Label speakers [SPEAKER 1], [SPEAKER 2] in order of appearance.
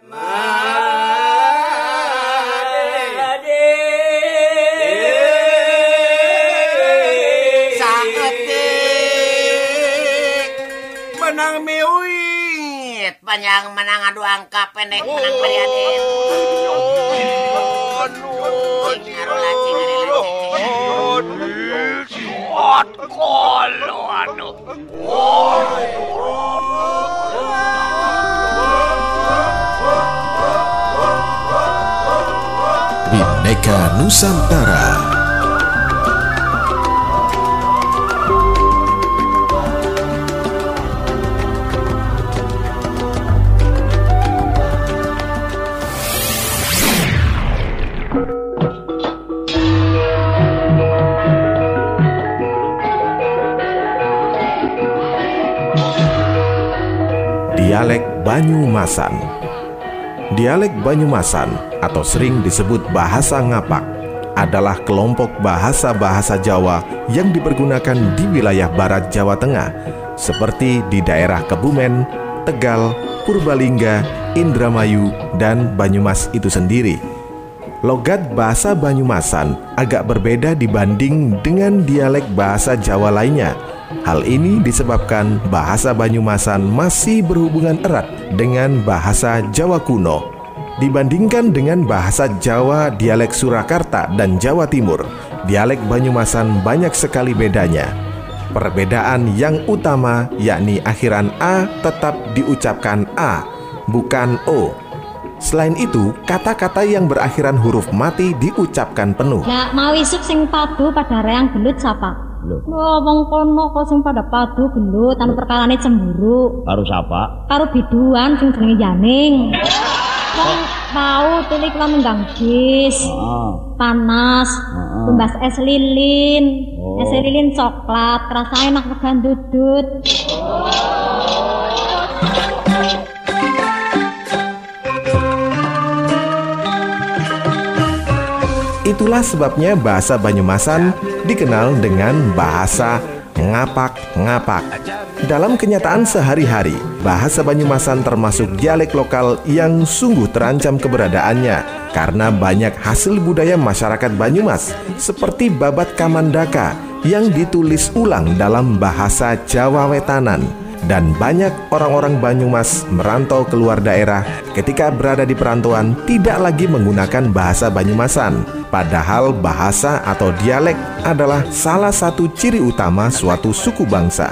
[SPEAKER 1] menang miwit
[SPEAKER 2] panjang menang adu angka pendek menang beriatin
[SPEAKER 3] Bineka Nusantara. Dialek Banyumasan Dialek Banyumasan atau sering disebut bahasa ngapak adalah kelompok bahasa-bahasa Jawa yang dipergunakan di wilayah barat Jawa Tengah seperti di daerah Kebumen, Tegal, Purbalingga, Indramayu, dan Banyumas itu sendiri. Logat bahasa Banyumasan agak berbeda dibanding dengan dialek bahasa Jawa lainnya. Hal ini disebabkan bahasa Banyumasan masih berhubungan erat dengan bahasa Jawa kuno. Dibandingkan dengan bahasa Jawa dialek Surakarta dan Jawa Timur, dialek Banyumasan banyak sekali bedanya. Perbedaan yang utama yakni akhiran A tetap diucapkan A, bukan O. Selain itu, kata-kata yang berakhiran huruf mati diucapkan penuh.
[SPEAKER 4] Lah mau isuk sing padu pada reang gelut sapa?
[SPEAKER 5] Lho.
[SPEAKER 4] Wong kono kok sing pada padu gelut anu perkarane cemburu.
[SPEAKER 5] Karo sapa?
[SPEAKER 4] Karo biduan sing jenenge Yaning. Wong mau tulik menggang bis.
[SPEAKER 5] Heeh.
[SPEAKER 4] Panas,
[SPEAKER 5] Heeh.
[SPEAKER 4] tumbas es lilin.
[SPEAKER 5] Oh.
[SPEAKER 4] Es lilin coklat, rasanya enak regan dudut.
[SPEAKER 3] Itulah sebabnya bahasa Banyumasan dikenal dengan bahasa ngapak-ngapak. Dalam kenyataan sehari-hari, bahasa Banyumasan termasuk dialek lokal yang sungguh terancam keberadaannya karena banyak hasil budaya masyarakat Banyumas seperti babat kamandaka yang ditulis ulang dalam bahasa Jawa Wetanan dan banyak orang-orang Banyumas merantau keluar daerah ketika berada di perantauan tidak lagi menggunakan bahasa Banyumasan. Padahal bahasa atau dialek adalah salah satu ciri utama suatu suku bangsa.